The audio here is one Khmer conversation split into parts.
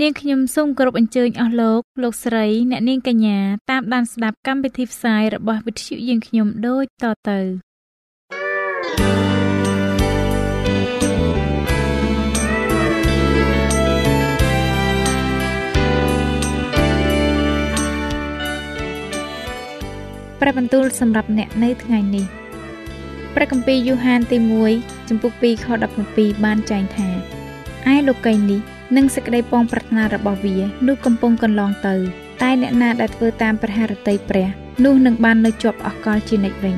នាងខ្ញុំសូមគោរពអញ្ជើញអស់លោកលោកស្រីអ្នកនាងកញ្ញាតាមដានស្ដាប់កម្មវិធីផ្សាយរបស់វិទ្យុយើងខ្ញុំដូចតទៅព្រះបន្ទូលសម្រាប់អ្នកនៅថ្ងៃនេះព្រះគម្ពីរយូហានទី1ចំពុក2ខ17បានចែងថាឯលោកីនេះនិងសេចក្តីពងប្រាថ្នារបស់វានោះកំពុងកន្លងទៅ តែអ្នកណាដែលធ្វើតាមព្រះハរតីព្រះនោះនឹងបាននៅជាប់អកលជានិច្ចវិញ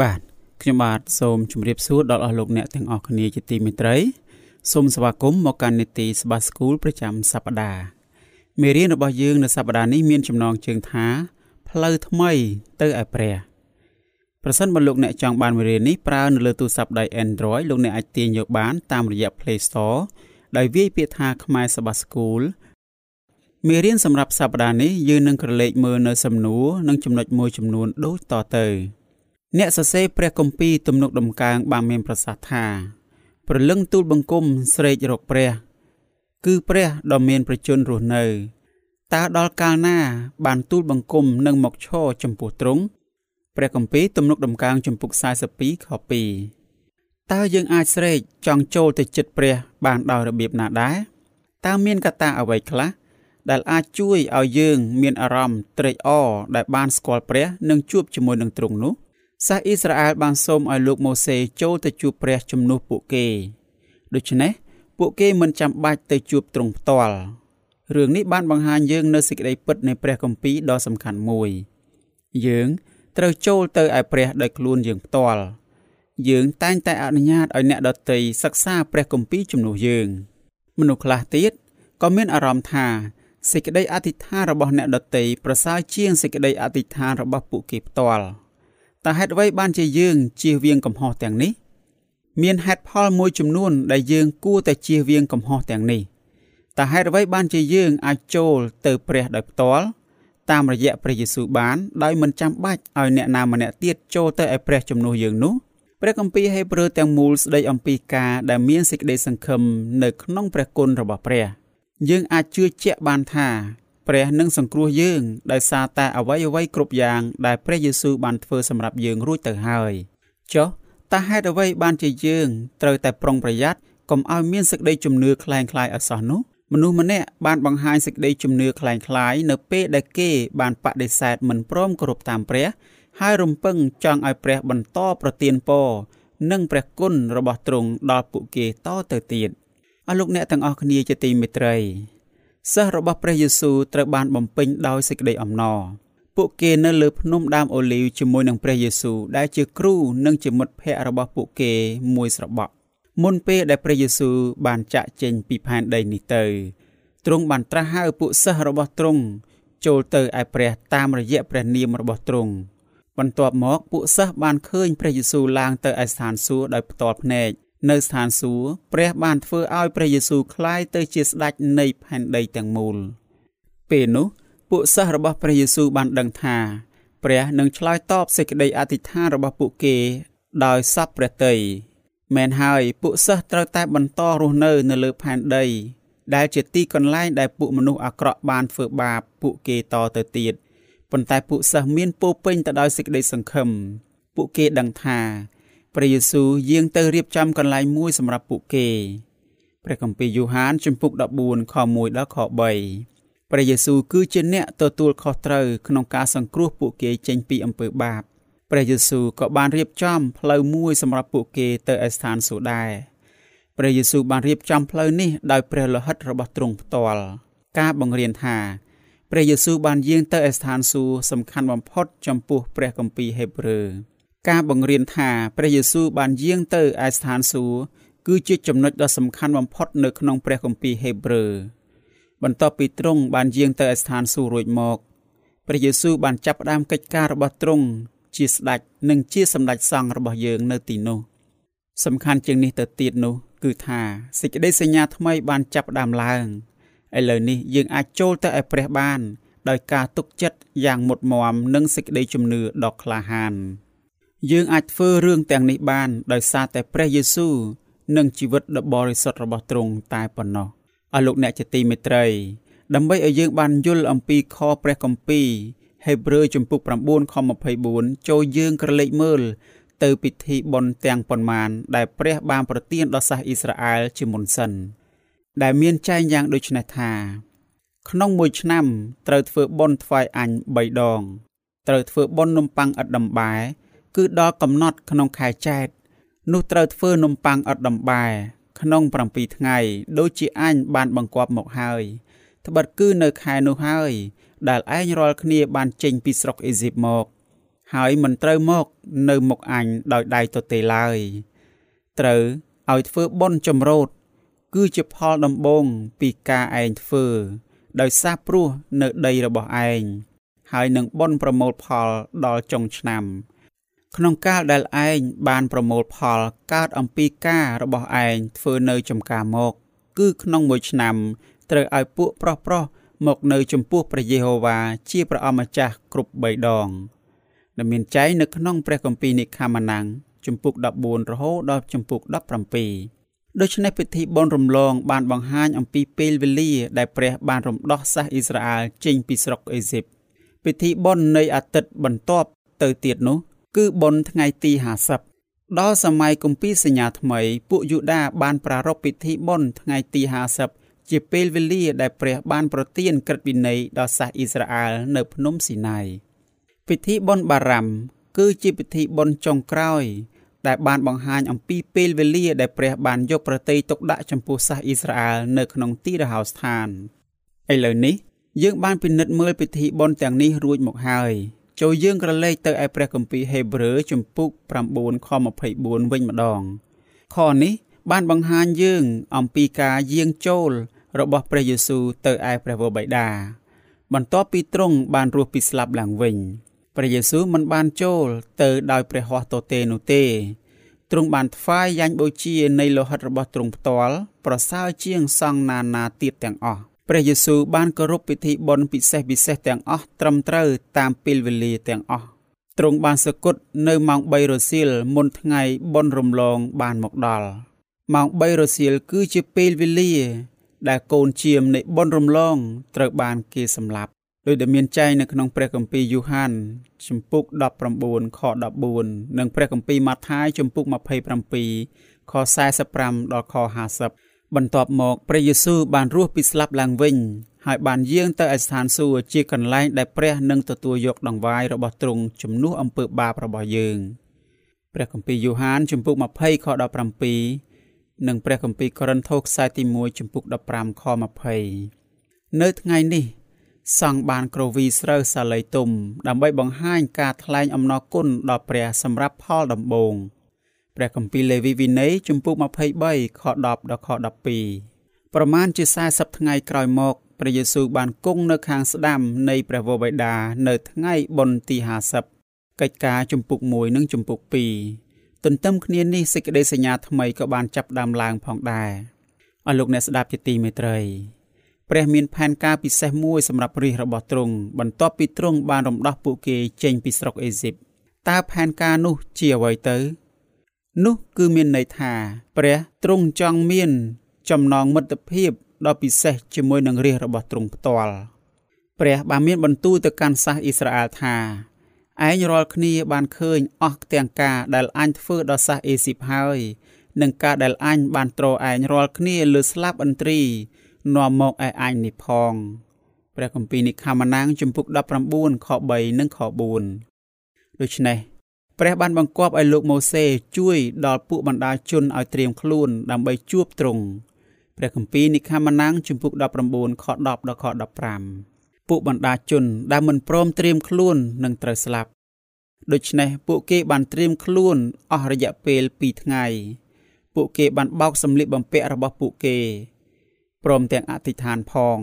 បាទខ្ញុំបាទសូមជម្រាបសួរដល់អស់លោកអ្នកទាំងអស់គ្នាជាទីមេត្រីសូមស្វាគមន៍មកកាន់នីតិសបាស្គូលប្រចាំសប្តាហ៍ មេរៀនរបស់យើងនៅសប្តាហ៍នេះមានចំណងជើងថាផ្លូវថ្មីទៅឯព្រះប្រសិនបើលោកអ្នកចង់បានមេរៀននេះប្រើនៅលើទូរស័ព្ទដៃ Android លោកអ្នកអាចទាញយកបានតាមរយៈ Play Store ដោយវាយពាក្យថាខ្មែរសបាស្គូលមេរៀនសម្រាប់សប្តាហ៍នេះយើងនឹងក្រឡេកមើលនៅសំណួរនិងចំណុចមួយចំនួនដូចតទៅអ្នកសរសេរព្រះគម្ពីរទំនុកដំកើងបានមានប្រសាសន៍ថាព្រលឹងទូលបង្គំស្រែករកព្រះ គឺព្រះដ៏មានប្រជញ្ញរស់នៅតើដល់កាលណា បានទូលបង្គំនឹងមកឈរចំពោះទ្រង់ព្រះគម្ពីរទំនុកដំកើងចំពុក42ខ2តើយើងអាចស្រែកចង់ចូលទៅចិត្តព្រះ បានដោយរបៀបណាដែរតើមានកត្តាអ្វីខ្លះដែលអាចជួយឲ្យយើង មានអារម្មណ៍ត្រេកអរដែលបានស្គាល់ព្រះនិងជួបជាមួយនឹងទ្រង់នោះសាសអ៊ីស្រាអែលបានសូមឲ្យលោកម៉ូសេចូលទៅជួបព្រះជំនួសពួកគេដូច្នេះ ពួកគេមិនចាំបាច់ទៅជួបទ្រង់ផ្ទាល់រឿងនេះបានបង្ហាញយើងនៅសេចក្តីពិតនៃព្រះគម្ពីរដ៏សំខាន់មួយ យើងត្រូវចូលទៅឯព្រះដោយខ្លួនយើងផ្ទាល់យើងតែងតែអនុញ្ញាតឲ្យអ្នកដទៃសិក្សាព្រះគម្ពីរជំនួសយើង មនុស្សខ្លះទៀតក៏មានអារម្មណ៍ថាសេចក្តីអធិដ្ឋានរបស់អ្នកដទៃប្រសើរជាងសេចក្តីអធិដ្ឋានរបស់ពួកគេផ្ទាល់តើហេតុអ្វីបានជាយើងជៀសវាងកំហុសទាំងនេះ មានហេតុផលមួយចំនួនដែលយើងគួរតែជៀសវាងកំហុសទាំងនេះតើហេតុអ្វីបានជាយើងអាចចូលទៅព្រះដោយផ្ទាល់តាមរយៈព្រះយេស៊ូវបានដោយមិនចាំបាច់ឲ្យអ្នកណាម្នាក់ទៀតចូលទៅឲ្យព្រះជំនួសយើងនោះព្រះគម្ពីរហេព្រើរទាំងមូលស្ដីអំពីការដែលមានសេចក្តីសង្ឃឹមនៅក្នុងព្រះគុណរបស់ព្រះ យើងអាចជឿជាក់បានថាព្រះនឹងសង្គ្រោះយើងដោយសារតែអ្វីអ្វីគ្រប់យ៉ាងដែលព្រះយេស៊ូវបានធ្វើសម្រាប់យើងរួចទៅហើយចុះ តើហេតុអ្វីបានជាយើងត្រូវតែប្រុងប្រយ័ត្នកុំឲ្យមានសេចក្តីជំនឿคล้ายคล้ายអសោះនោះមនុស្សម្នាក់បានបង្ហាញសេចក្តីជំនឿคล้ายคล้ายនៅពេលដែលគេបានបដិសេធមិនព្រមគោរពតាមព្រះហើយរំពឹងចង់ឲ្យព្រះបន្តប្រទានពរនិងព្រះគុណរបស់ទ្រង់ដល់ពួកគេតទៅទៀតអស់លោកអ្នកទាំងអស់គ្នាជាទីមេត្រីសិស្សរបស់ព្រះយេស៊ូវត្រូវបានបំពេញដោយសេចក្តីអំណរ ពួកគេនៅលើភ្នំដើមអូលីវជាមួយនឹងព្រះយេស៊ូវដែលជាគ្រូនិងជាមិត្តភ័ក្តិរបស់ពួកគេមួយស្របក់មុនពេលដែលព្រះយេស៊ូវបានចាក់ចេញពីផែនដីនេះទៅទ្រង់បានត្រាស់ហៅពួកសិស្សរបស់ទ្រង់ចូលទៅឯព្រះតាមរយៈព្រះនាមរបស់ទ្រង់បន្ទាប់មកពួកសិស្សបានឃើញព្រះយេស៊ូវឡើងទៅឯស្ថានសួគ៌ដោយផ្ទាល់ភ្នែកនៅស្ថានសួគ៌ព្រះបានធ្វើឲ្យព្រះយេស៊ូវคล้ายទៅជាស្ដេចនៃផែនដីទាំងមូលពេលនោះ ពួកសិស្សរបស់ព្រះយេស៊ូវបានដឹងថាព្រះនឹងឆ្លើយតបសេចក្តីអធិដ្ឋានរបស់ពួកគេដោយសពព្រះតីមែនហើយពួកសិស្សត្រូវតែបន្តរស់នៅនៅលើផែនដី ដែលជាទីកន្លែងដែលពួកមនុស្សអាក្រក់បានធ្វើបាបពួកគេតទៅទៀតប៉ុន្តែពួកសិស្សមានពោពេញទៅដោយសេចក្តីសង្ឃឹមពួកគេដឹងថាព្រះយេស៊ូវយាងទៅរៀបចំកន្លែងមួយសម្រាប់ពួកគេព្រះគម្ពីរយូហានជំពូក14ខ1ដល់ខ3 ព្រះយេស៊ូវគឺជាអ្នកទទួលខុសត្រូវក្នុងការសង្គ្រោះពួកគេចេញពីអំពើបាបព្រះយេស៊ូវក៏បានរៀបចំផ្លូវមួយសម្រាប់ពួកគេទៅឯស្ថានសួគ៌ដែរព្រះយេស៊ូវបានរៀបចំផ្លូវនេះដោយព្រះលោហិតរបស់ទ្រង់ផ្ទាល់ការបង្រៀនថាព្រះយេស៊ូវបានយាងទៅឯស្ថានសួគ៌សំខាន់បំផុតចំពោះព្រះគម្ពីរហេព្រើរការបង្រៀនថាព្រះយេស៊ូវបានយាងទៅឯស្ថានសួគ៌គឺជាចំណុចដ៏សំខាន់បំផុតនៅក្នុងព្រះគម្ពីរហេព្រើរ បន្ទាប់ពីទ្រង់បានយាងទៅឯស្ថានសួគ៌រួចមកព្រះយេស៊ូវបានចាប់ផ្ដើមកិច្ចការរបស់ទ្រង់ជាស្ដេចនិងជាសម្ដេចសង្ឃរបស់យើងនៅទីនោះសំខាន់ជាងនេះទៅទៀតនោះ គឺថាសេចក្តីសញ្ញាថ្មីបានចាប់ផ្ដើមឡើងឥឡូវនេះយើងអាចចូលទៅឯព្រះបាន ដោយការទុកចិត្តយ៉ាងមុតមមនិងសេចក្តីជំនឿដ៏ក្លាហាន យើងអាចធ្វើរឿងទាំងនេះបាន ដោយសារតែព្រះយេស៊ូវនិងជីវិតដ៏បរិសុទ្ធរបស់ទ្រង់តែប៉ុណ្ណោះ អស់លោកអ្នកជាទីមេត្រីដើម្បីឲ្យយើងបានយល់អំពីខព្រះគម្ពីរហេព្រើរជំពូក9ខ24ចូលយើងក្រឡេកមើល ទៅពិធីបុណ្យទាំងប៉ុន្មាន ដែលព្រះបានប្រទានដល់សាសអ៊ីស្រាអែលជាមុនសិន ដែលមានចែងយ៉ាងដូចនេះថា ក្នុងមួយឆ្នាំត្រូវធ្វើបុណ្យថ្វាយអញ3ដង ត្រូវធ្វើបុណ្យនំប៉័ងឥតដំបែគឺដល់កំណត់ក្នុងខែចែកនោះត្រូវធ្វើនំប៉័ងឥតដំបែ ក្នុង7ថ្ងៃ ដូចជាអញបានបង្គាប់មកហើយត្បិតគឺនៅខែនោះហើយ ដែលឯងរាល់គ្នាបានចេញពីស្រុកអេស៊ីបមក ហើយមិនត្រូវមក នៅមុខអញដោយដៃទទេឡើយ ត្រូវឲ្យធ្វើបុណ្យចម្រោតគឺជាផលដំបូងពីការឯងធ្វើ ដោយសារព្រោះនៅដីរបស់ឯងហើយនឹងបន់ប្រមូលផលដល់ចុងឆ្នាំ ក្នុងកាលដែលឯងបានប្រមូលផលកើតអំពីការរបស់ឯងធ្វើនៅចំការមក គឺក្នុងមួយឆ្នាំត្រូវឲ្យពួកប្រុសប្រុសមកនៅចំពោះព្រះយេហូវ៉ាជាព្រះអម្ចាស់គ្រប់3ដងដែលមានចែងនៅក្នុងព្រះគម្ពីរនិខាម៉ានាំងជំពូក14រហូតដល់ជំពូក17ដូច្នេះពិធីបុណ្យរំលង បានបង្ហាញអំពីពេលវេលា ដែលព្រះបានរំដោះសាសអ៊ីស្រាអែលចេញពីស្រុកអេស៊ីបពិធីបុណ្យនៃអាទិត្យបន្ទាប់ទៅទៀតនោះ គឺបុណ្យថ្ងៃទី50ដល់សម័យគម្ពីរសញ្ញាថ្មី ពួកយូដាបានប្រារព្ធពិធីបុណ្យថ្ងៃទី50ជាពេលវេលាដែលព្រះបានប្រទានក្រឹតវិន័យដល់សាសអ៊ីស្រាអែលនៅភ្នំស៊ីណាយពិធីបុណ្យបារ៉ាំគឺជាពិធីបុណ្យចុងក្រោយ ដែលបានបង្ហាញអំពីពេលវេលាដែលព្រះបានយកប្រតិយទុកដាក់ចំពោះសាសអ៊ីស្រាអែលនៅក្នុងទីរហោស្ថានឥឡូវនេះយើងបានពិនិត្យមើលពិធីបុណ្យទាំងនេះរួចមកហើយ ចូលយើងក្រឡេកទៅឯព្រះគម្ពីរហេព្រើរជំពូក9ខ24វិញម្ដងខនេះបានបង្ហាញយើងអំពីការយាងចូលរបស់ព្រះយេស៊ូវទៅឯព្រះវរបិតាបន្ទាប់ពីទ្រង់បានរស់ពីស្លាប់ឡើងវិញព្រះយេស៊ូវមិនបានចូលទៅដោយព្រះហស្ថទទេនោះទេទ្រង់បានថ្វាយយ៉ាញ់បូជានៃលោហិតរបស់ទ្រង់ផ្ទាល់ប្រសើរជាងសង្ឃណានាទៀតទាំងអស់ ព្រះយេស៊ូវបានគោរពពិធីបុណ្យពិសេសពិសេសទាំងអស់ត្រឹមត្រូវតាមពេលវេលាទាំងអស់ទ្រង់បានសគត់នៅម៉ោង3រសៀលមុនថ្ងៃបុណ្យរំលងបានមកដល់ម៉ោង3រសៀលគឺជាពេលវេលា ដែលកូនជាមនៃបុណ្យរំលងត្រូវបានគេសម្លាប់ដោយដែលមានចែងនៅក្នុងព្រះគម្ពីរយូហានជំពូក19ខ14និងព្រះគម្ពីរម៉ាថាយជំពូក27ខ45ដល់ខ50 បន្ទាប់មកព្រះយេស៊ូវបានរស់ពីស្លាប់ឡើងវិញ ហើយបានយាងទៅឯស្ថានសួគ៌ជាកន្លែងដែលព្រះនឹងទទួលយកដង្វាយរបស់ទ្រង់ជំនួសអំពើបាបរបស់យើងព្រះគម្ពីរយូហានជំពូក20ខ17និងព្រះគម្ពីរកូរិនថូសខ្សែទី1ជំពូក15ខ20នៅថ្ងៃនេះសង្ឃបានក្រវីស្រូវសាលីទុំ ដើម្បីបង្ហាញការថ្លែងអំណរគុណដល់ព្រះសម្រាប់ផលដំបូង។ ព្រះគម្ពីរលេវីវិន័យជំពូក23ខ10ដល់ខ12ប្រមាណជា40ថ្ងៃក្រោយមកព្រះយេស៊ូវបានគង់នៅខាងស្ដាំនៃព្រះវរបិតានៅថ្ងៃបុណ្យទី50កិច្ចការជំពូក1និងជំពូក2ទន្ទឹមគ្នានេះសេចក្តីសញ្ញាថ្មីក៏បានចាប់ផ្ដើមឡើងផងដែរអស់លោកអ្នកស្ដាប់ជាទីមេត្រីព្រះមានផែនការពិសេសមួយសម្រាប់រាជរបស់ទ្រង់បន្ទាប់ពីទ្រង់បានរំដោះពួកគេចេញពីស្រុកអេស៊ីបតើផែនការនោះជាអ្វីទៅ នោះគឺមានន័យថា ព្រះទ្រង់ចង់មាន ចំណងមិត្តភាពដ៏ពិសេសជាមួយនឹងរាជរបស់ទ្រង់ផ្ទាល់ព្រះបានមានបន្ទូលទៅកាន់សាសអ៊ីស្រាអែលថាឯងរាល់គ្នាបានឃើញអស់ទាំងការដែលអញធ្វើដល់សាសអេស៊ីបហើយនិងការដែលអញបានទ្រឯងរាល់គ្នាលើស្លាប់ឥន្ទ្រីនាំមកឯអញនេះផងព្រះគម្ពីរនិខាម៉ានាំងជំពូក19ខ3និងខ4ដូច្នេះ ព្រះបានបង្គាប់ឲ្យលោកម៉ូសេជួយដល់ពួកបណ្ដាជនឲ្យត្រៀមខ្លួនដើម្បីជួបទ្រង់ព្រះគម្ពីរនិខាម៉ានាំងជំពូក19ខ10ដល់ខ15ពួកបណ្ដាជនដែលមិនព្រមត្រៀមខ្លួននឹងត្រូវស្លាប់ដូច្នេះពួកគេបានត្រៀមខ្លួនអស់រយៈពេល2ថ្ងៃ ពួកគេបានបោកសម្លៀកបំពាក់របស់ពួកគេព្រមទាំងអធិដ្ឋានផង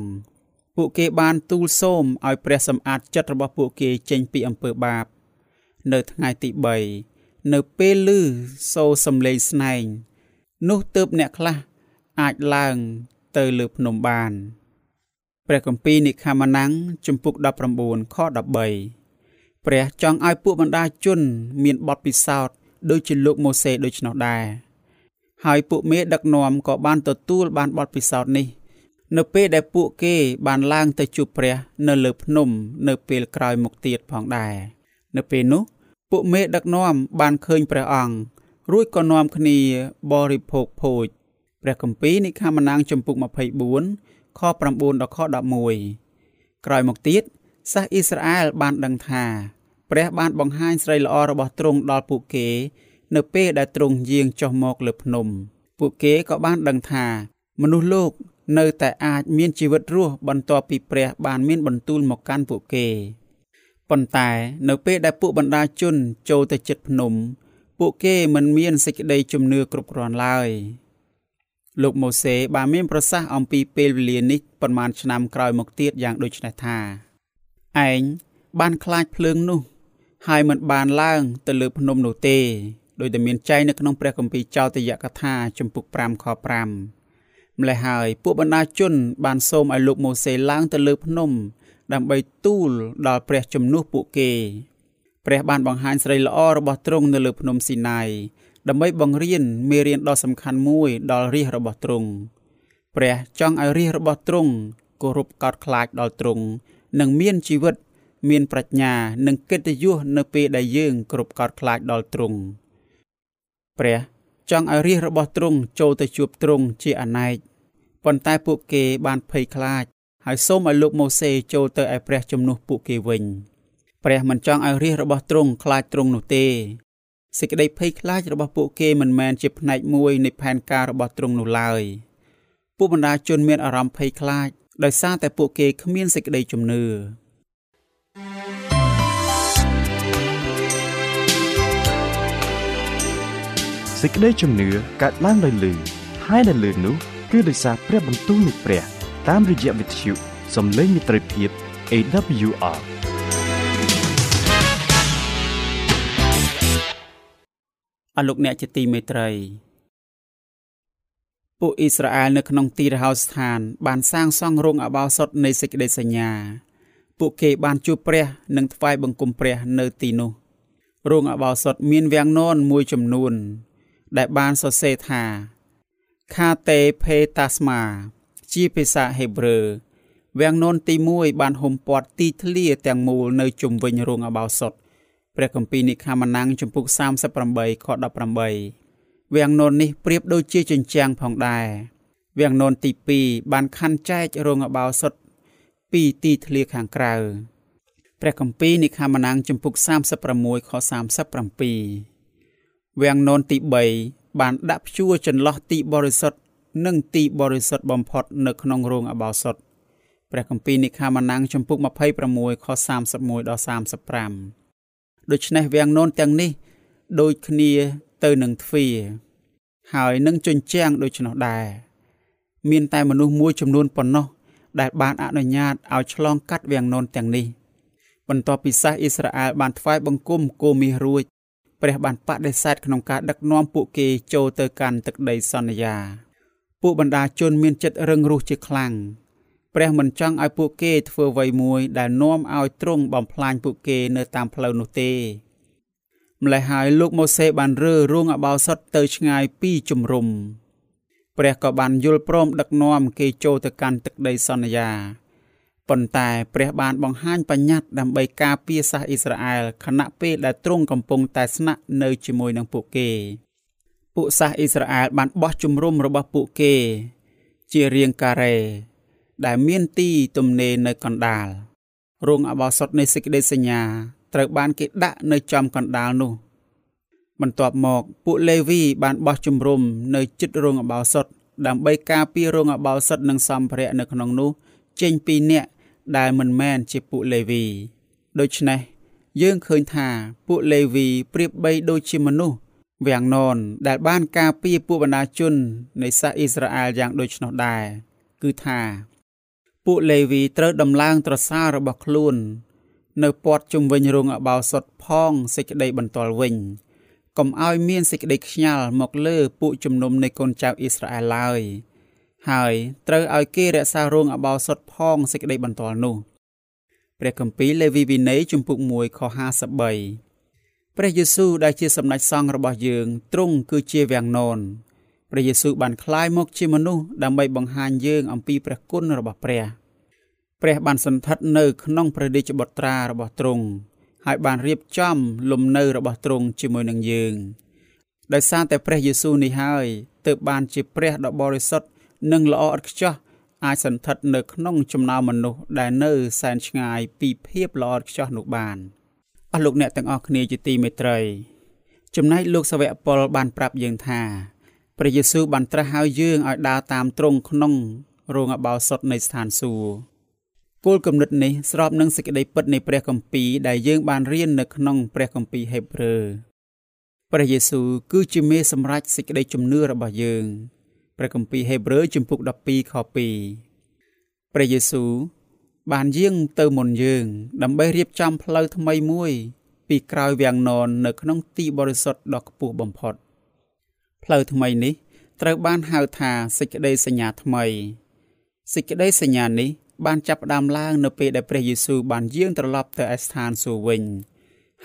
ពួកគេបានទូលសូមឲ្យព្រះសម្អាតចិត្តរបស់ពួកគេចេញពីអំពើបាប នៅថ្ងៃទី3នៅពេលឮសូរសំឡេងស្នែង នោះទើបអ្នកខ្លះអាចឡើងទៅលើភ្នំបានព្រះគម្ពីរនិខាម៉ានាំងជំពូក19ខ13ព្រះចង់ឲ្យពួកបណ្ដាជន មានបទពិសោធន៍ដូចជាលោកម៉ូសេដូច្នោះដែរហើយពួកមេដឹកនាំក៏បានទទួលបានបទពិសោធន៍នេះ នៅពេលដែលពួកគេបានឡើងទៅជួបព្រះ នៅលើភ្នំ នៅពេលក្រោយមកទៀតផងដែរនៅពេលនោះ ពួកមេដឹកនាំបានឃើញព្រះអង្គរួចក៏នាំគ្នាបរិភោគភោជព្រះគម្ពីរនិខាម៉ានាំងចំពុក24ខ9ដល់ខ11ក្រោយមកទៀតសាសអ៊ីស្រាអែលបានដឹងថាព្រះបានបង្ហាញស្រីល្អរបស់ទ្រង់ដល់ពួកគេ នៅពេលដែលទ្រង់យាងចុះមកលើភ្នំ ពួកគេក៏បានដឹងថា មនុស្សលោកនៅតែអាចមានជីវិតរស់បន្ទាប់ពីព្រះបានមានបន្ទូលមកកាន់ពួកគេ ប៉ុន្តែនៅពេលដែលពួកបណ្ដាជនចូលទៅជិតភ្នំ ពួកគេមិនមានសេចក្តីជំនឿគ្រប់គ្រាន់ឡើយលោកម៉ូសេបានមានប្រសាសន៍អំពីពេលវេលានេះប៉ុន្មានឆ្នាំក្រោយមកទៀតយ៉ាងដូចនេះថាឯងបានខ្លាចភ្លើងនោះ ហើយមិនបានឡើងទៅលើភ្នំនោះទេដោយតែមានចែងនៅក្នុងព្រះគម្ពីរចោទយកថាជំពូក5ខ5ម្លេះហើយពួកបណ្ដាជនបានសូមឲ្យលោកម៉ូសេឡើងទៅលើភ្នំ ដើម្បីទូលដល់ព្រះជំនួសពួកគេព្រះបានបង្ហាញស្រីល្អរបស់ទ្រង់នៅលើភ្នំស៊ីណាយដើម្បីបង្រៀនមេរៀនដ៏សំខាន់មួយដល់រាជរបស់ទ្រង់ព្រះចង់ឲ្យរាជរបស់ទ្រង់គោរពកោតខ្លាចដល់ទ្រង់និងមានជីវិត មានប្រាជ្ញា និងកិត្តិយសនៅពេលដែលយើងគោរពកោតខ្លាចដល់ទ្រង់ព្រះចង់ឲ្យរាជរបស់ទ្រង់ចូលទៅជួបទ្រង់ជាអនេកប៉ុន្តែពួកគេបានភ័យខ្លាច ហើយសូមឲ្យលោកម៉ូសេចូលទៅឲ្យព្រះជំនួសពួកគេវិញព្រះមិនចង់ឲ្យរាជរបស់ទ្រង់ខ្លាចទ្រង់នោះទេសេចក្តីភ័យខ្លាចរបស់ពួកគេមិនមែនជាផ្នែកមួយនៃផែនការរបស់ទ្រង់នោះឡើយពួកបណ្ដាជនមានអារម្មណ៍ភ័យខ្លាចដោយសារតែពួកគេគ្មានសេចក្តីជំនឿសេចក្តីជំនឿកើតឡើងដោយលឺហើយដែលលឺនោះគឺដោយសារព្រះបន្ទូលនៃព្រះ តាមរយៈវិទ្យុសំឡេងមិត្តភាព AWR អស់លោកអ្នកជាទីមេត្រីពួកអ៊ីស្រាអែលនៅក្នុងទីរហោស្ថាន បានសាងសង់រោងអបោសុតនៃសេចក្តីសញ្ញា ពួកគេបានជួបព្រះ និងថ្វាយបង្គំព្រះនៅទីនោះរោងអបោសុតមានវាំងននមួយចំនួន ដែលបានសរសេរថាខាតេភេតាស្មា ជាភាសាហេប្រឺវាំងននទី1បានហុំព័ទ្ធទីធ្លាទាំងមូលនៅជុំវិញរោងអបោសុតព្រះគម្ពីរនិខាម៉ានាំងចំពុក38ខ18វាំងនននេះប្រៀបដូចជាជញ្ជាំងផងដែរវាំងននទី2បានខណ្ឌចែករងអបោសុតពីទីធ្លាខាងក្រៅព្រះគម្ពីរនិខាម៉ានាំងចំពុក36ខ37វាំងននទី3បានដាក់ព្យួរចន្លោះទីបរិសុទ្ធ និងទីបរិសុទ្ធបំផុតនៅក្នុងរោងអបោសុតព្រះគម្ពីរនិខាម៉ានាំងចំពុក26ខ31ដល់35ដូច្នេះវាំងននទាំងនេះ ដូចគ្នាទៅនឹងទ្វារហើយនឹងជញ្ជាំងដូច្នោះដែរមានតែមនុស្សមួយចំនួនប៉ុណ្ណោះដែលបានអនុញ្ញាតឲ្យឆ្លងកាត់វាំងននទាំងនេះបន្ទាប់ពីសាសអ៊ីស្រាអែលបានថ្វាយបង្គំគោមាសរួចព្រះបានបដិសេធក្នុងការដឹកនាំពួកគេចូលទៅកាន់ទឹកដីសន្យា ពួកបណ្ដាជនមានចិត្តរឹងរូសជាខ្លាំងព្រះមិនចង់ឲ្យពួកគេធ្វើអ្វីមួយដែលនាំឲ្យទ្រង់បំផ្លាញពួកគេនៅតាមផ្លូវនោះទេម្ល៉េះហើយលោកម៉ូសេបានរើរោងអបោសុតទៅឆ្ងាយពីជំរំព្រះក៏បានយល់ព្រមដឹកនាំគេចូលទៅកាន់ទឹកដីសន្យាប៉ុន្តែព្រះបានបង្ហាញបញ្ញត្តិដើម្បីការពារសាសអ៊ីស្រាអែលខណៈពេលដែលទ្រង់កំពុងតែស្នាក់នៅជាមួយនឹងពួកគេ ពួកសាសអ៊ីស្រាអែលបានបោះជំរំរបស់ពួកគេ ជារាងការ៉េដែលមានទីទំនេរនៅកណ្ដាលរោងអបោសុតនៃសេចក្តីសញ្ញាត្រូវបានគេដាក់នៅចំកណ្ដាលនោះ បន្ទាប់មកពួកលេវីបានបោះជំរំនៅជិតរោងអបោសុតដើម្បីការពាររោងអបោសុតនិងសម្ភារៈនៅក្នុងនោះចេញពីអ្នកដែលមិនមែនជាពួកលេវីដូច្នេះយើងឃើញថាពួកលេវីប្រៀបបីដូចជាមនុស្ស វាំងននដែលបានការពារពួកបណ្ដាជននៃសាសអ៊ីស្រាអែលយ៉ាងដូចនោះដែរគឺថាពួកលេវីត្រូវដំឡើងត្រសាលរបស់ខ្លួន នៅពាត់ជុំវិញរោងអបោសុតផងសេចក្តីបន្ទាល់វិញកុំឲ្យមានសេចក្តីខ្ញាល់មកលើពួកជំនុំនៃកូនចៅអ៊ីស្រាអែលឡើយហើយត្រូវឲ្យគេរក្សារោងអបោសុតផងសេចក្តីបន្ទាល់នោះព្រះគម្ពីរលេវីវិន័យជំពូក1ខ53 ព្រះយេស៊ូវដែលជាសម្ដេចសង្ឃរបស់យើងទ្រង់គឺជាវាំងននព្រះយេស៊ូវបានក្លាយមកជាមនុស្សដើម្បីបង្ហាញយើងអំពីព្រះគុណរបស់ព្រះព្រះបានសន្ធិដ្ឋនៅក្នុងព្រះរាជបុត្រារបស់ទ្រង់ហើយបានរៀបចំលំនៅរបស់ទ្រង់ជាមួយនឹងយើងដោយសារតែព្រះយេស៊ូវនេះហើយទើបបានជាព្រះដ៏បរិសុទ្ធនិងល្អឥតខ្ចោះអាចសន្ធិដ្ឋនៅក្នុងចំណោមមនុស្សដែលនៅសែនឆ្ងាយពីភាពល្អឥតខ្ចោះនោះបាន អស់លោកអ្នកទាំងអស់គ្នាជាទីមេត្រី ចំណែកលោកសាវកប៉ុលបានប្រាប់យើងថាព្រះយេស៊ូវបានត្រាស់ហៅយើងឲ្យដើរតាមទ្រង់ក្នុងរោងអបោសុតនៃស្ថានសួគ៌គោលគំនិតនេះស្របនឹងសេចក្តីពិតនៃព្រះគម្ពីរដែលយើងបានរៀននៅក្នុងព្រះគម្ពីរហេព្រើរព្រះយេស៊ូវគឺជាមេសម្រេចសេចក្តីជំនឿរបស់យើងព្រះគម្ពីរហេព្រើរជំពូក12ខ2ព្រះយេស៊ូវ បានយាងទៅមុនយើង ដើម្បីរៀបចំផ្លូវថ្មីមួយ ពីក្រោយវាំងនននៅក្នុងទីបរិសុទ្ធដ៏ខ្ពស់បំផុតផ្លូវថ្មីនេះត្រូវបានហៅថាសេចក្តីសញ្ញាថ្មីសេចក្តីសញ្ញានេះបានចាប់ផ្ដើមឡើងនៅពេលដែលព្រះយេស៊ូវបានយាងត្រឡប់ទៅឯស្ថានសួគ៌វិញ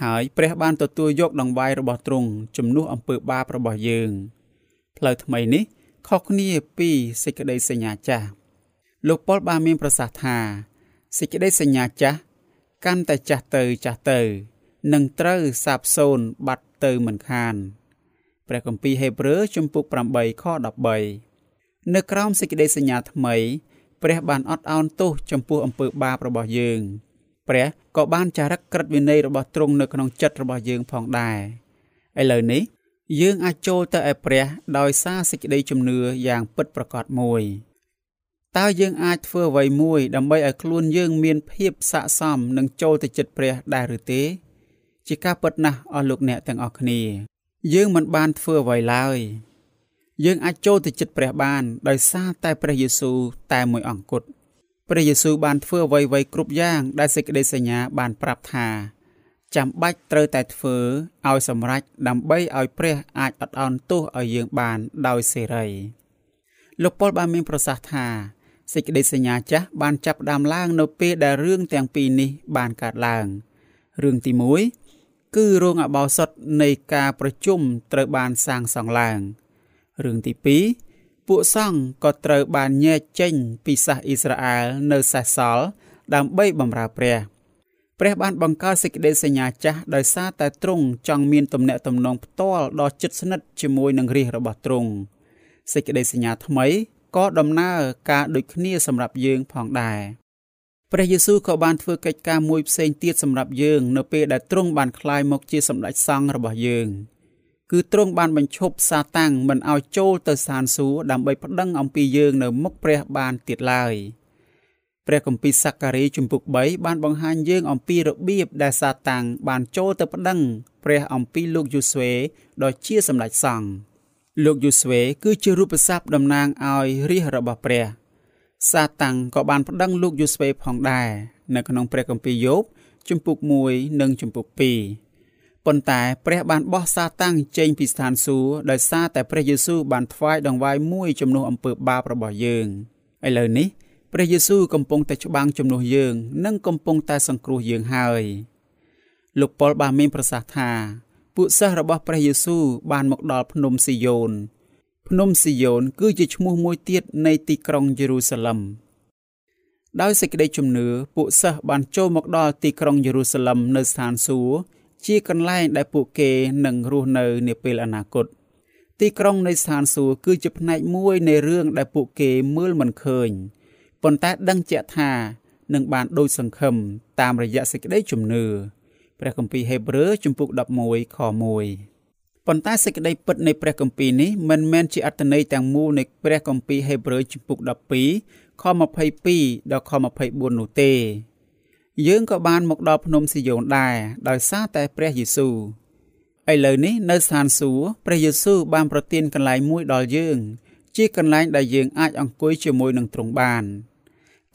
ហើយព្រះបានទទួលយកដង្វាយរបស់ទ្រង់ជំនួសអំពើបាបរបស់យើងផ្លូវថ្មីនេះខុសគ្នាពីសេចក្តីសញ្ញាចាស់លោកប៉ុលបានមានប្រសាសន៍ថា សេចក្តីសញ្ញាចាស់កាន់តែចាស់ទៅចាស់ទៅនឹងត្រូវសាបសូន្យបាត់ទៅមិនខានព្រះគម្ពីរហេព្រើរជំពូក8ខ13នៅក្រោមសេចក្តីសញ្ញាថ្មី ព្រះបានអត់ឱនទោសចំពោះអំពើបាបរបស់យើង ព្រះក៏បានចារឹកក្រឹតវិន័យរបស់ទ្រង់នៅក្នុងចិត្តរបស់យើងផងដែរឥឡូវនេះយើងអាចចូលទៅឯព្រះដោយសារសេចក្តីជំនឿយ៉ាងពិតប្រាកដមួយ តើយើងអាចធ្វើអ្វីមួយដើម្បីឲ្យខ្លួនយើងមានភាពស័ក្តិសមនឹងចូលទៅចិត្តព្រះដែរឬទេ ជាការពិតណាស់អស់លោកអ្នកទាំងអស់គ្នា យើងមិនបានធ្វើអ្វីឡើយ យើងអាចចូលទៅចិត្តព្រះបានដោយសារតែព្រះយេស៊ូវតែមួយអង្គគត់ព្រះយេស៊ូវបានធ្វើអ្វីៗគ្រប់យ៉ាងដែលសេចក្តីសញ្ញាបានប្រាប់ថាចាំបាច់ត្រូវតែធ្វើឲ្យសម្រេចដើម្បីឲ្យព្រះអាចអត់ឱនទោសឲ្យយើងបានដោយសេរីលោកប៉ុលបានមានប្រសាសន៍ថា សេចក្តីសញ្ញាចាស់បានចាប់ផ្ដើមឡើងនៅពេលដែលរឿងទាំងពីរនេះបានកើតឡើងរឿងទី1គឺរោងអបោសុតនៃការប្រជុំត្រូវបានសាងសង់ឡើងរឿងទី2ពួកសង្ឃក៏ត្រូវបានញែកចេញពីសាសអ៊ីស្រាអែលនៅសេសសល់ដើម្បីបម្រើព្រះព្រះបានបង្កើតសេចក្តីសញ្ញាចាស់ដោយសារតែទ្រង់ចង់មានទំនាក់ទំនងផ្ទាល់ដ៏ជិតស្និទ្ធជាមួយនឹងរាជរបស់ទ្រង់សេចក្តីសញ្ញាថ្មី ក៏ដំណើរការដូចគ្នាសម្រាប់យើងផងដែរព្រះយេស៊ូវក៏បានធ្វើកិច្ចការមួយផ្សេងទៀតសម្រាប់យើង នៅពេលដែលទ្រង់បានក្លាយមកជាសម្ដេចសង្ឃរបស់យើងគឺទ្រង់បានបញ្ឈប់សាតាំងមិនឲ្យចូលទៅស្ថានសួគ៌ដើម្បីប្តឹងអំពីយើងនៅមុខព្រះបានទៀតឡើយ។ព្រះគម្ពីរសាការីជំពូក3បានបង្ហាញយើងអំពីរបៀបដែលសាតាំងបានចូលទៅប្តឹងព្រះអំពីលោកយូស្វេដ៏ជាសម្ដេចសង្ឃ លោកយូស្វេគឺជារូបស័ព្ទតំណាងឲ្យរាជរបស់ព្រះ សាតាំងក៏បានប្តឹងលោកយូស្វេផងដែរនៅក្នុងព្រះគម្ពីរយោបជំពូក1និងជំពូក2ប៉ុន្តែព្រះបានបោះសាតាំងចេញពីស្ថានសួគ៌ដោយសារតែព្រះយេស៊ូវបានថ្វាយដង្វាយមួយជំនួសអំពើបាបរបស់យើងឥឡូវនេះព្រះយេស៊ូវកំពុងតែច្បាំងជំនួសយើង និងកំពុងតែសង្គ្រោះយើងហើយលោកប៉ុលបានមានប្រសាសន៍ថា ពួកសិស្សរបស់ព្រះយេស៊ូវបានមកដល់ភ្នំស៊ីយ៉ូនភ្នំស៊ីយ៉ូនគឺជាឈ្មោះមួយទៀតនៃទីក្រុងយេរូសាឡឹមដោយសេចក្តីជំនឿពួកសិស្សបានចូលមកដល់ទីក្រុងយេរូសាឡឹមនៅស្ថានសួគ៌ជាកន្លែងដែលពួកគេនឹងរស់នៅនាពេលអនាគតទីក្រុងនៃស្ថានសួគ៌គឺជាផ្នែកមួយនៃរឿងដែលពួកគេមើលមិនឃើញប៉ុន្តែដឹងជាក់ថានឹងបានដូចសង្ឃឹមតាមរយៈសេចក្តីជំនឿ ព្រះគម្ពីរហេព្រើរជំពូក11ខ1ប៉ុន្តែសេចក្តីពិតនៃព្រះគម្ពីរនេះមិនមែនជាអត្ថន័យទាំងមូលនៃព្រះគម្ពីរហេព្រើរជំពូក12ខខ22ដល់ខ24នោះទេ យើងក៏បានមកដល់ភ្នំស៊ីយ៉ូនដែរដោយសារតែព្រះយេស៊ូវឥឡូវនេះនៅស្ថានសួគ៌ព្រះយេស៊ូវបានប្រទានកន្លែងមួយដល់យើង ជាកន្លែងដែលយើងអាចអង្គុយជាមួយនឹងទ្រង់បាន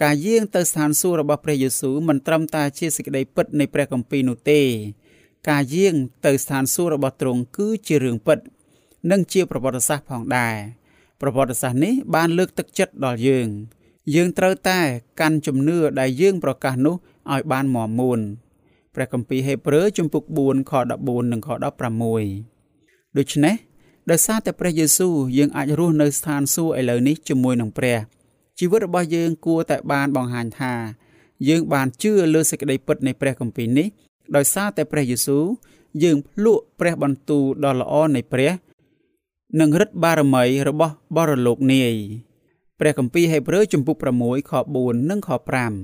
ការយាងទៅស្ថានសួគ៌របស់ព្រះយេស៊ូវមិនត្រឹមតែជាសេចក្តីពិតនៃព្រះគម្ពីរនោះទេ ការយាងទៅស្ថានសួគ៌របស់ទ្រង់គឺជារឿងពិត និងជាប្រវត្តិសាស្ត្រផងដែរប្រវត្តិសាស្ត្រនេះបានលើកទឹកចិត្តដល់យើង យើងត្រូវតែកាន់ជំនឿដែលយើងប្រកាសនោះឲ្យបានមាំមួនព្រះគម្ពីរហេព្រើរជំពូក4ខ14និងខ16ដូច្នេះដោយសារតែព្រះយេស៊ូវយើងអាចរស់នៅស្ថានសួគ៌ឥឡូវនេះជាមួយនឹងព្រះ ជីវិតរបស់យើងគួរតែបានបង្ហាញថា យើងបានជឿលើសេចក្តីពិតនៃព្រះគម្ពីរនេះដោយសារតែព្រះយេស៊ូវយើងភ្លក់ព្រះបន្ទូលដ៏ល្អនៃព្រះ និងឫទ្ធិបារមីរបស់បរលោកនាយព្រះគម្ពីរហេព្រើរជំពូក6ខ4និងខ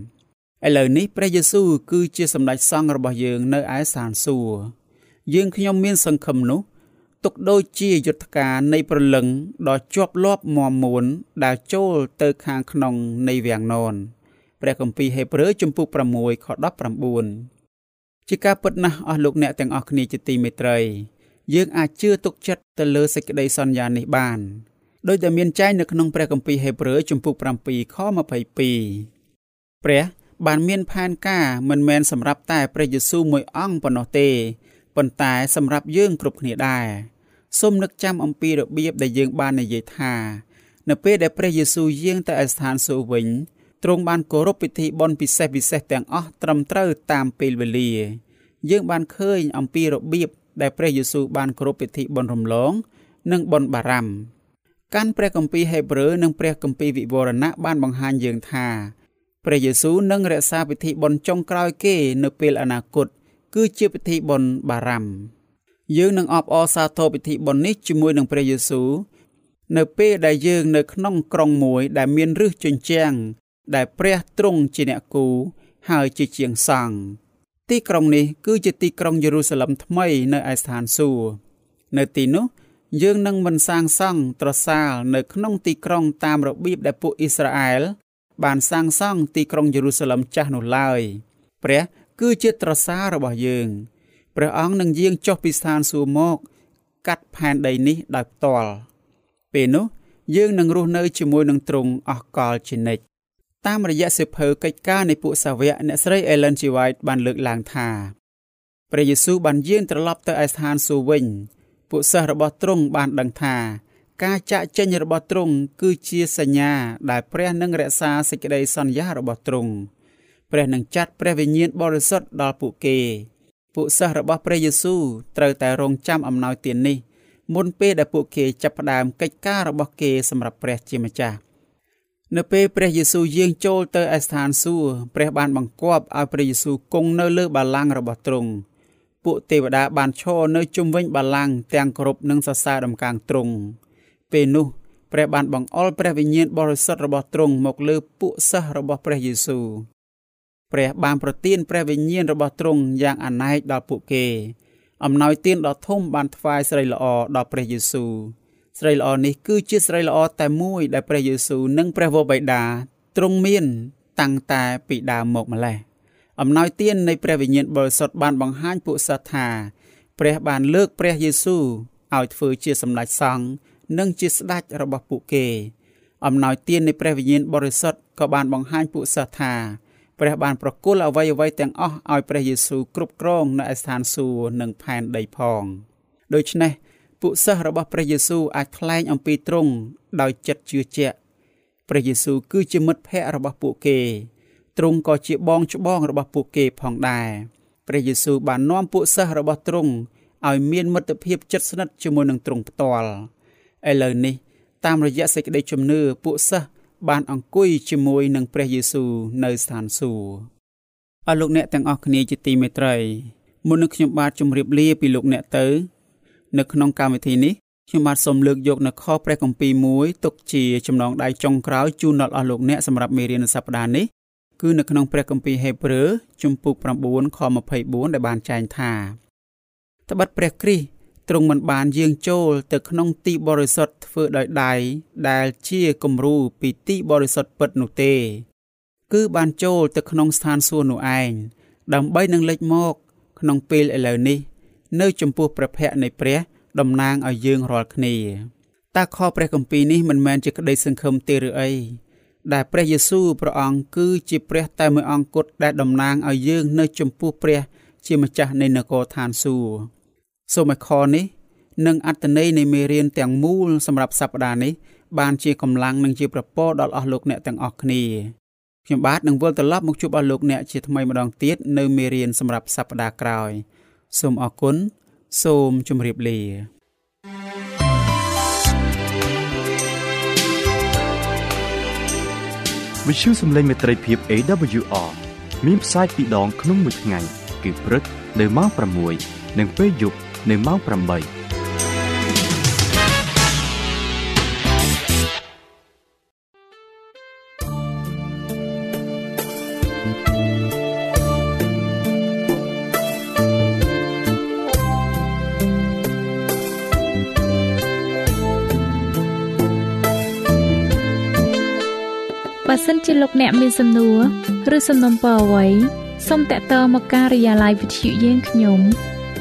5ឥឡូវនេះព្រះយេស៊ូវគឺជាសម្ដេចសង្ឃរបស់យើងនៅឯស្ថានសួគ៌យើងខ្ញុំមានសង្ឃឹមនោះ ទុកដូចជាយុទ្ធការនៃប្រលឹងដ៏ជាប់លាប់មមមួនដែលចូលទៅខាងក្នុងនៃវាំងននព្រះគម្ពីរហេព្រើរជំពូក6ខ19ជាការពិតណាស់អស់លោកអ្នកទាំងអស់គ្នាជាទីមេត្រីយើងអាចជឿទុកចិត្តទៅលើសេចក្តីសន្យានេះបានដោយដែលមានចែងនៅក្នុងព្រះគម្ពីរហេព្រើរជំពូក7ខ22ព្រះបានមានផែនការមិនមែនសម្រាប់តែព្រះយេស៊ូវមួយអង្គប៉ុណ្ណោះទេប៉ុន្តែសម្រាប់យើងគ្រប់គ្នាដែរ សូមនឹកចាំអំពីរបៀបដែលយើងបាននិយាយថា នៅពេលដែលព្រះយេស៊ូវយាងទៅឯស្ថានសួគ៌វិញទ្រង់បានគោរពពិធីបុណ្យពិសេសពិសេសទាំងអស់ត្រឹមត្រូវតាមពេលវេលា យើងបានឃើញអំពីរបៀបដែលព្រះយេស៊ូវបានគោរពពិធីបុណ្យរំលង និងបុណ្យបារម្ភកាន់ព្រះគម្ពីរហេព្រើរនិងព្រះគម្ពីរវិវរណៈបានបង្ហាញយើងថាព្រះយេស៊ូវនឹងរក្សាពិធីបុណ្យចុងក្រោយគេនៅពេលអនាគត គឺជាពិធីបុណ្យបារម្ភ យើងនឹងអបអរសាទរពិធីបុណ្យនេះជាមួយនឹងព្រះយេស៊ូវនៅពេលដែលយើងនៅក្នុងក្រុងមួយដែលមានរឹសជញ្ជាំងដែលព្រះទ្រង់ជាអ្នកគូហើយជាជាងសង់ទីក្រុងនេះគឺជាទីក្រុងយេរូសាឡឹមថ្មីនៅឯស្ថានសួគ៌នៅទីនោះយើងនឹងមិនសាងសង់ត្រសាលនៅក្នុងទីក្រុងតាមរបៀបដែលពួកអ៊ីស្រាអែលបានសាងសង់ទីក្រុងយេរូសាឡឹមចាស់នោះឡើយព្រះគឺជាត្រសាររបស់យើង ព្រះអង្គនឹងយាងចុះពីស្ថានសួគ៌មក កាត់ផែនដីនេះដោយផ្ទាល់ពេលនោះយើងនឹងរស់នៅជាមួយនឹងទ្រង់អស់កលជានិច្ចតាមរយៈសិភើកិច្ចការនៃពួកសាវកអ្នកស្រី Ellen G. White បានលើកឡើងថាព្រះយេស៊ូវបានយាងត្រឡប់ទៅឯស្ថានសួគ៌វិញ ពួកសិស្សរបស់ទ្រង់បានដឹងថា ការចាក់ចេញរបស់ទ្រង់គឺជាសញ្ញាដែលព្រះនឹងរក្សាសេចក្តីសន្យារបស់ទ្រង់ព្រះនឹងចាត់ព្រះវិញ្ញាណបរិសុទ្ធដល់ពួកគេ ពួកសិស្សរបស់ព្រះយេស៊ូវត្រូវតែរងចាំអំណោយទាននេះមុនពេលដែលពួកគេចាប់ផ្ដើមកិច្ចការរបស់គេសម្រាប់ព្រះជាម្ចាស់នៅពេលព្រះយេស៊ូវយាងចូលទៅឯស្ថានសួគ៌ព្រះបានបង្គាប់ឲ្យព្រះយេស៊ូវគង់នៅលើបល្ល័ង្ករបស់ទ្រង់ពួកទេវតាបានឈរនៅជុំវិញបល្ល័ង្កទាំងគ្រប់នឹងសរសើរដំកើងទ្រង់ពេលនោះព្រះបានបង្អុរព្រះវិញ្ញាណបរិសុទ្ធរបស់ទ្រង់មកលើពួកសិស្សរបស់ព្រះយេស៊ូវ ព្រះបានប្រទានព្រះវិញ្ញាណរបស់ទ្រង់យ៉ាងអណែកដល់ពួកគេ អំណោយទានដ៏ធំបានថ្វាយស្រីល្អដល់ព្រះយេស៊ូវស្រីល្អនេះគឺជាស្រីល្អតែមួយដែលព្រះយេស៊ូវនិងព្រះវរបិតាទ្រង់មានតាំងតែពីដើមមកម្លេះអំណោយទាននៃព្រះវិញ្ញាណបរិសុទ្ធបានបង្ហាញពួកសាថា ព្រះបានលើកព្រះយេស៊ូវឲ្យធ្វើជាសម្ដេចសង្ឃនិងជាស្ដេចរបស់ពួកគេ អំណោយទាននៃព្រះវិញ្ញាណបរិសុទ្ធក៏បានបង្ហាញពួកសាថា ព្រះបានប្រគល់អ្វីអ្វីទាំងអស់ឲ្យព្រះយេស៊ូវគ្រប់គ្រងនៅឯស្ថានសួគ៌និងផែនដីផងដូច្នេះពួកសិស្សរបស់ព្រះយេស៊ូវអាចថ្លែងអំពីទ្រង់ដោយចិត្តជឿជាក់ព្រះយេស៊ូវគឺជាមិត្តភ័ក្តិរបស់ពួកគេទ្រង់ក៏ជាបងច្បងរបស់ពួកគេផងដែរព្រះយេស៊ូវបាននាំពួកសិស្សរបស់ទ្រង់ឲ្យមានមិត្តភាពជិតស្និទ្ធជាមួយនឹងទ្រង់ផ្ទាល់ឥឡូវនេះតាមរយៈសេចក្តីជំនឿពួកសិស្ស បានអង្គុយជាមួយនឹងព្រះយេស៊ូវនៅស្ថានសួគ៌អស់លោកអ្នកទាំងអស់គ្នាជាទីមេត្រីមុននឹងខ្ញុំបាទជម្រាបលាពីលោកអ្នកទៅនៅក្នុងកម្មវិធីនេះខ្ញុំបាទសូមលើកយកនៅខព្រះគម្ពីរមួយទុកជាចំណងដៃចុងក្រោយជូនដល់អស់លោកអ្នកសម្រាប់មេរៀនសប្តាហ៍នេះគឺនៅក្នុងព្រះគម្ពីរហេព្រើរជំពូក9ខ24ដែលបានចែងថាត្បិតព្រះគ្រីស្ទ ទ្រង់មិនបានយាងចូលទៅក្នុងទីបរិសុទ្ធធ្វើដោយដៃដែលជាគំរូពីទីបរិសុទ្ធពិតនោះទេ គឺបានចូលទៅក្នុងស្ថានសួគ៌នោះឯងដើម្បីនឹងលេចមក ក្នុងពេលឥឡូវនេះ នៅចំពោះព្រះភ័ក្ត្រនៃព្រះតំណាងឲ្យយើងរាល់គ្នាតើខព្រះគម្ពីរនេះមិនមែនជាក្តីសង្ឃឹមទេឬអីដែលព្រះយេស៊ូវព្រះអង្គគឺជាព្រះតែមួយអង្គគត់ដែលតំណាងឲ្យយើងនៅចំពោះព្រះជាម្ចាស់នៃនគរឋានសួគ៌ សូមឲ្យខនេះនិងអត្តន័យនៃមេរៀនទាំងមូលសម្រាប់សប្តាហ៍នេះបានជាកម្លាំងនិងជាប្រពោដល់អស់លោកអ្នកទាំងអស់គ្នាខ្ញុំបាទនឹងវិលត្រឡប់មកជួបអស់លោកអ្នកជាថ្មីម្ដងទៀតនៅមេរៀនសម្រាប់សប្តាហ៍ក្រោយសូមអរគុណសូមជម្រាបលាវិទ្យុសំឡេងមេត្រីភាព AWR មានផ្សាយពីរដងក្នុងមួយថ្ងៃគឺព្រឹកនៅម៉ោង6និងពេលយប់ នៅម៉ោង8បើសិនជាលោកអ្នកមានសំណួរឬសំណុំពរអ្វីសូមតាក់ទងមកការិយាល័យវិទ្យុយើងខ្ញុំ